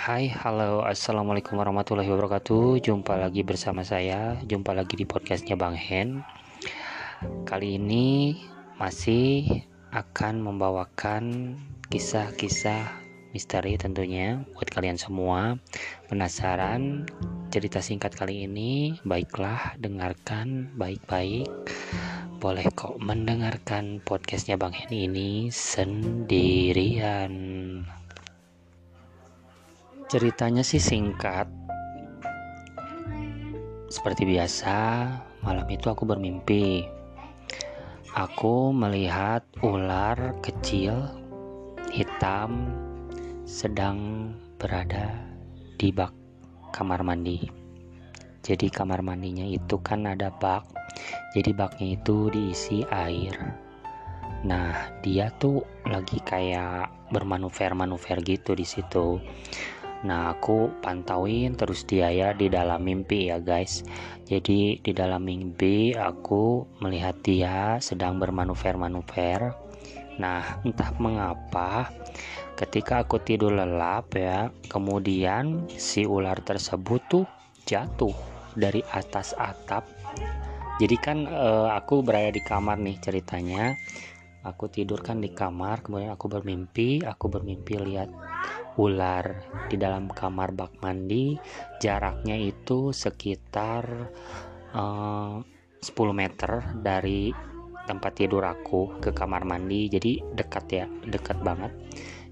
Hai, halo, assalamualaikum warahmatullahi wabarakatuh. Jumpa lagi bersama saya, jumpa lagi di podcastnya Bang Hen. Kali ini masih akan membawakan kisah-kisah misteri tentunya buat kalian semua. Penasaran cerita singkat kali ini? Baiklah, dengarkan baik-baik. Boleh kok mendengarkan podcastnya Bang Hen ini sendirian. Ceritanya sih singkat. Seperti biasa, malam itu aku bermimpi. Aku melihat ular kecil hitam sedang berada di bak kamar mandi. Jadi kamar mandinya itu kan ada bak. Jadi baknya itu diisi air. Nah, dia tuh lagi kayak bermanuver-manuver gitu di situ. Nah, aku pantauin terus dia ya di dalam mimpi ya, guys. Jadi, di dalam mimpi aku melihat dia sedang bermanuver-manuver. Nah, entah mengapa ketika aku tidur lelap ya, kemudian si ular tersebut tuh jatuh dari atas atap. Jadi kan eh, aku berada di kamar nih ceritanya. Aku tidur kan di kamar, kemudian aku bermimpi, aku bermimpi lihat ular di dalam kamar bak mandi. Jaraknya itu sekitar eh, uh, 10 meter dari tempat tidur aku ke kamar mandi. Jadi dekat ya dekat banget.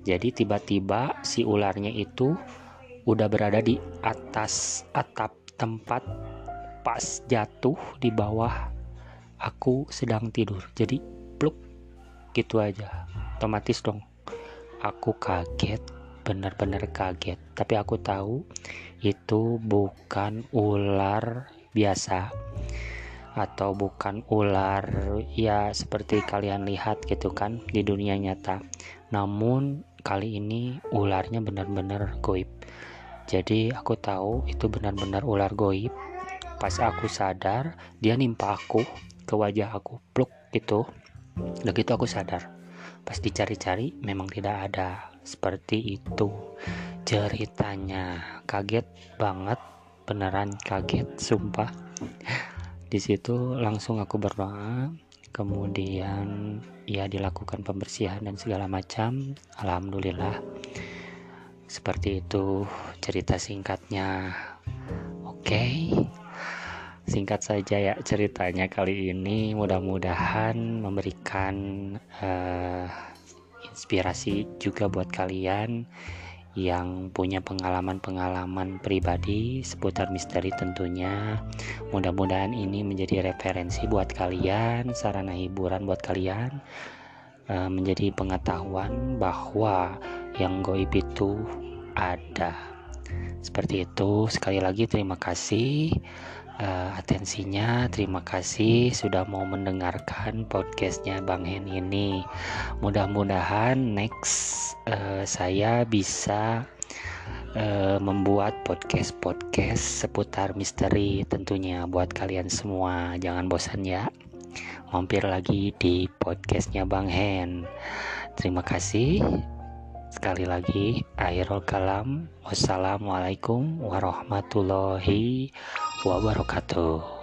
Jadi tiba-tiba si ularnya itu udah berada di atas atap tempat pas jatuh di bawah aku sedang tidur. Jadi gitu aja. Otomatis dong. Aku kaget benar-benar kaget. Tapi aku tahu itu bukan ular biasa atau bukan ular ya seperti kalian lihat gitu kan di dunia nyata. Namun kali ini ularnya benar-benar goib. Jadi aku tahu itu benar-benar ular goib. Pas aku sadar dia nimpa aku ke wajah aku pluk gitu begitu aku sadar pas dicari-cari memang tidak ada. Seperti itu ceritanya. Kaget banget beneran kaget sumpah. Di situ langsung aku berdoa kemudian ya dilakukan pembersihan dan segala macam. Alhamdulillah. Seperti itu cerita singkatnya. Oke. okay. Singkat saja ya ceritanya kali ini mudah-mudahan memberikan uh, inspirasi juga buat kalian yang punya pengalaman-pengalaman pribadi seputar misteri tentunya. Mudah-mudahan ini menjadi referensi buat kalian, sarana hiburan buat kalian, eh, menjadi pengetahuan bahwa yang goib itu ada. Seperti itu, sekali lagi terima kasih uh, atensinya. Terima kasih sudah mau mendengarkan podcastnya Bang Hen ini. Mudah-mudahan next uh, saya bisa uh, membuat podcast-podcast seputar misteri tentunya buat kalian semua. Jangan bosan ya. Mampir lagi di podcastnya Bang Hen. Terima kasih. Sekali lagi, akhirul kalam. Wassalamualaikum warahmatullahi wabarakatuh.